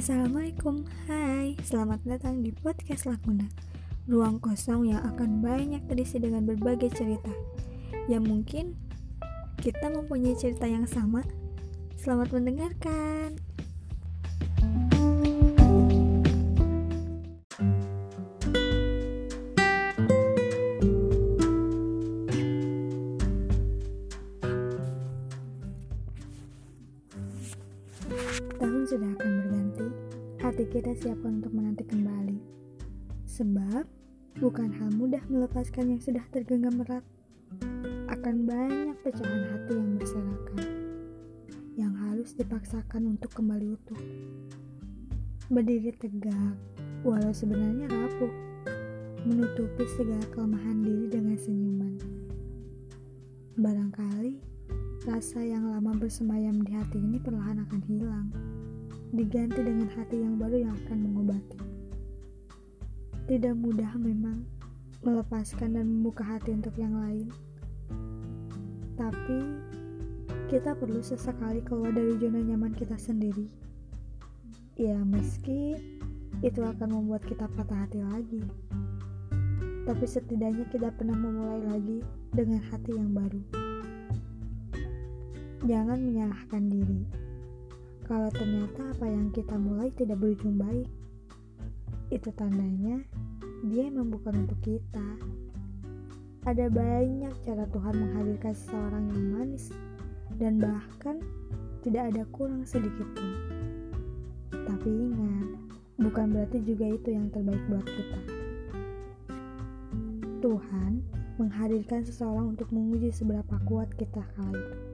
Assalamualaikum, hai Selamat datang di podcast Lakuna. Ruang kosong yang akan banyak terisi dengan berbagai cerita. Yang mungkin kita mempunyai cerita yang sama. Selamat mendengarkan. Tahun sudah akan hati kita siapkan untuk menanti kembali. Sebab, bukan hal mudah melepaskan yang sudah tergenggam erat. Akan banyak pecahan hati yang berserakan, yang harus dipaksakan untuk kembali utuh. Berdiri tegak, walau sebenarnya rapuh, menutupi segala kelemahan diri dengan senyuman. Barangkali Rasa yang lama bersemayam di hati ini perlahan akan hilang, diganti dengan hati yang baru yang akan mengobati. Tidak mudah memang melepaskan dan membuka hati untuk yang lain, tapi kita perlu sesekali keluar dari zona nyaman kita sendiri. Ya, meski itu akan membuat kita patah hati lagi, tapi setidaknya kita pernah memulai lagi dengan hati yang baru. Jangan menyalahkan diri. Kalau ternyata apa yang kita mulai tidak berujung baik, itu tandanya dia memang bukan untuk kita. Ada banyak cara Tuhan menghadirkan seseorang yang manis dan bahkan tidak ada kurang sedikit pun. Tapi ingat, bukan berarti juga itu yang terbaik buat kita. Tuhan menghadirkan seseorang untuk menguji seberapa kuat kita kala itu.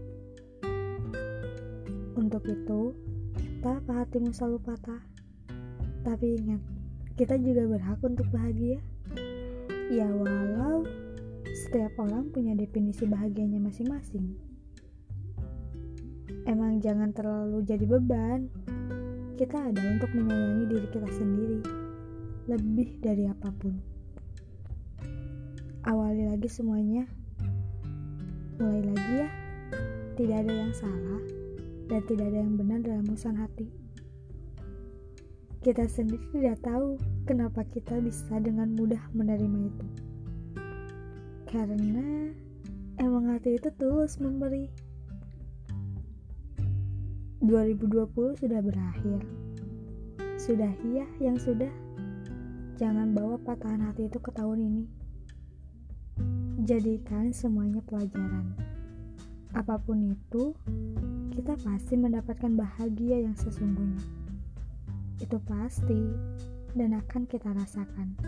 Untuk itu, tak apa hatimu selalu patah. Tapi ingat, kita juga berhak untuk bahagia. Ya walau setiap orang punya definisi bahagianya masing-masing. Emang jangan terlalu jadi beban. Kita ada untuk menyayangi diri kita sendiri, lebih dari apa pun. Awali lagi semuanya. Mulai lagi ya. Tidak ada yang salah dan tidak ada yang benar dalam urusan hati. Kita sendiri tidak tahu kenapa kita bisa dengan mudah menerima itu. Karena emang hati itu tulus memberi. 2020 sudah berakhir. Sudah iya yang sudah. Jangan bawa patahan hati itu ke tahun ini. Jadikan semuanya pelajaran. Apa pun itu, kita pasti mendapatkan bahagia yang sesungguhnya. Itu pasti dan akan kita rasakan.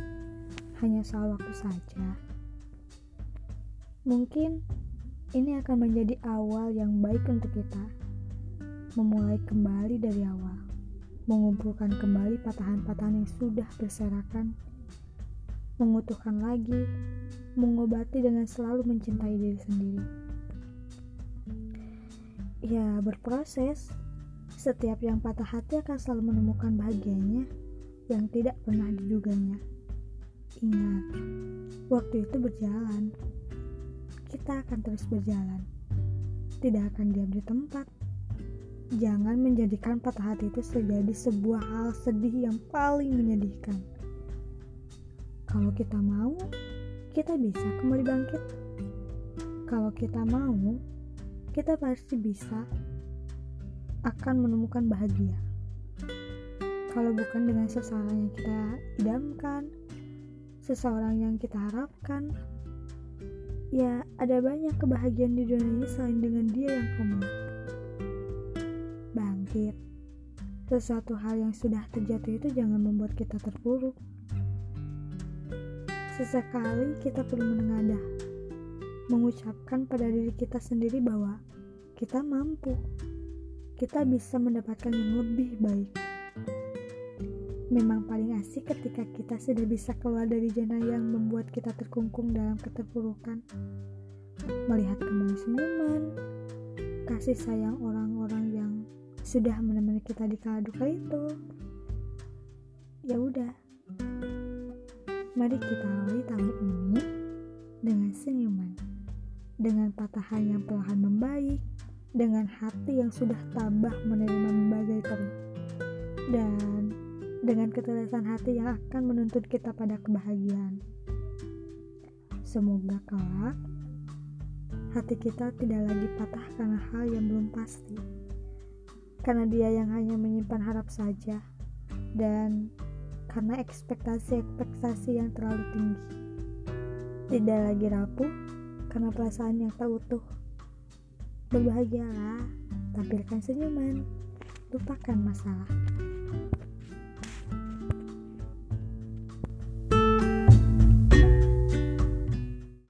Hanya soal waktu saja. Mungkin ini akan menjadi awal yang baik untuk kita. Memulai kembali dari awal. Mengumpulkan kembali patahan-patahan yang sudah berserakan. Mengutuhkan lagi. Mengobati dengan selalu mencintai diri sendiri ya berproses. Setiap yang patah hati akan selalu menemukan bahagianya yang tidak pernah diduganya. Ingat, waktu itu berjalan. Kita akan terus berjalan. Tidak akan diam di tempat. Jangan menjadikan patah hati itu menjadi sebuah hal sedih yang paling menyedihkan. Kalau kita mau, kita bisa kembali bangkit. Kalau kita mau, kita pasti bisa akan menemukan bahagia. Kalau bukan dengan seseorang yang kita idamkan, seseorang yang kita harapkan, ya ada banyak kebahagiaan di dunia ini selain dengan dia yang kamu. Bangkit. Sesuatu hal yang sudah terjatuh itu jangan membuat kita terpuruk. Sesekali kita perlu menengadah mengucapkan pada diri kita sendiri bahwa kita mampu, kita bisa mendapatkan yang lebih baik. Memang paling asik ketika kita sudah bisa keluar dari zona yang membuat kita terkungkung dalam keterpurukan. Melihat kembali senyuman, kasih sayang orang-orang yang sudah menemani kita di kala duka itu. Ya udah, mari kita awali tahun ini dengan senyuman dengan patahan yang perlahan membaik, dengan hati yang sudah tabah menerima berbagai peri. dan dengan ketulusan hati yang akan menuntut kita pada kebahagiaan. Semoga kelak hati kita tidak lagi patah karena hal yang belum pasti. Karena dia yang hanya menyimpan harap saja dan karena ekspektasi-ekspektasi yang terlalu tinggi. Tidak lagi rapuh karena perasaan yang tak utuh. Berbahagialah, tampilkan senyuman, lupakan masalah.